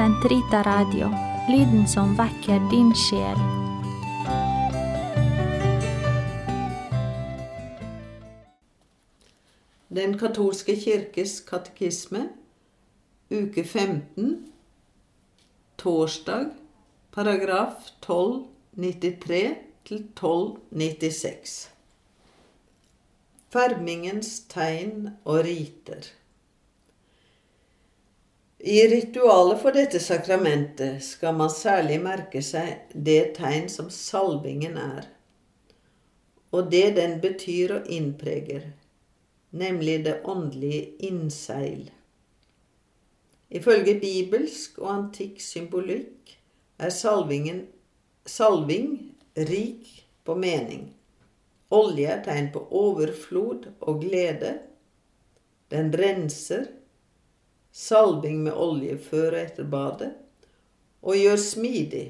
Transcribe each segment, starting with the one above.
Sentrita Radio, lyden som vekker din sjel. Den katolske kirkes katekisme, uke 15, torsdag, paragraf 1293 til 1296. Fermingens tegn og riter. I ritualet for dette sakramentet skal man særlig merke seg det tegn som salvingen er, og det den betyr og innpreger, nemlig det åndelige innseil. Ifølge bibelsk og antikk symbolikk er salvingen, salving rik på mening. Olje er tegn på overflod og glede. Den renser, salving med olje før og etter badet, og gjør smidig.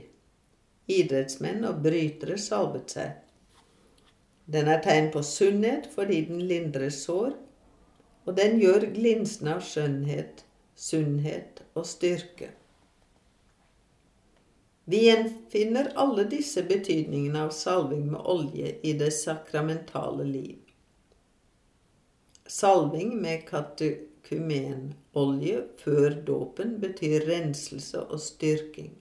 Idrettsmenn og brytere salvet seg. Den er tegn på sunnhet fordi den lindrer sår, og den gjør glinsende av skjønnhet, sunnhet og styrke. Vi gjenfinner alle disse betydningene av salving med olje i det sakramentale liv. Salving med katekumenolje før dåpen betyr renselse og styrking.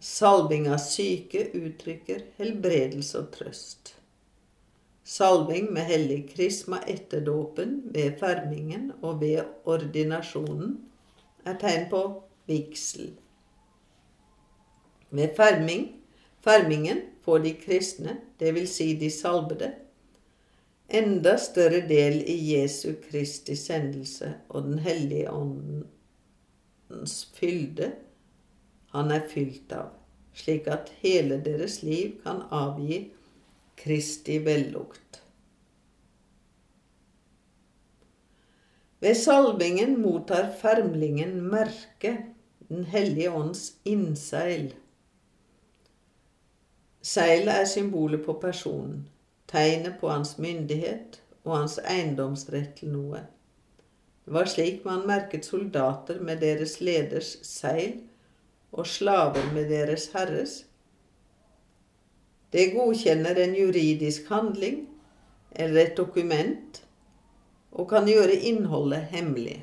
Salving av syke uttrykker helbredelse og trøst. Salving med hellig krisma etter dåpen, ved fermingen og ved ordinasjonen er tegn på vigsel. Ved ferming, fermingen får de kristne, dvs. Si de salvede, enda større del i Jesu Kristi sendelse og Den hellige åndens fylde han er fylt av, slik at hele deres liv kan avgi Kristi vellukt. Ved salvingen mottar fermlingen merket Den hellige ånds innseil. Seilet er symbolet på personen, tegnet på hans myndighet og hans eiendomsrett til noe. Det var slik man merket soldater med deres leders seil og slaver med deres herres. Det godkjenner en juridisk handling eller et dokument og kan gjøre innholdet hemmelig.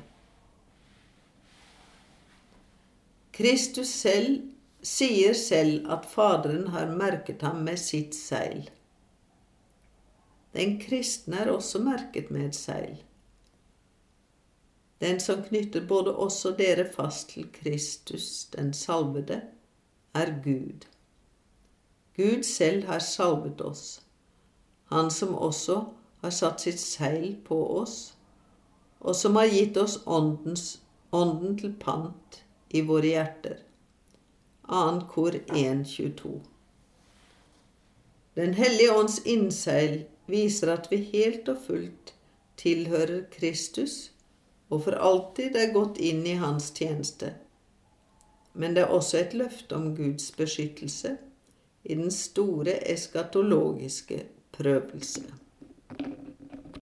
Kristus selv sier selv at Faderen har merket ham med sitt seil. Den kristne er også merket med et seil. Den som knytter både oss og dere fast til Kristus, den salvede, er Gud. Gud selv har salvet oss, Han som også har satt sitt seil på oss, og som har gitt oss åndens, ånden til pant i våre hjerter. 2. kor 1.22. Den hellige ånds innseil viser at vi helt og fullt tilhører Kristus og for alltid er gått inn i hans tjeneste. Men det er også et løfte om Guds beskyttelse i den store eskatologiske prøvelse.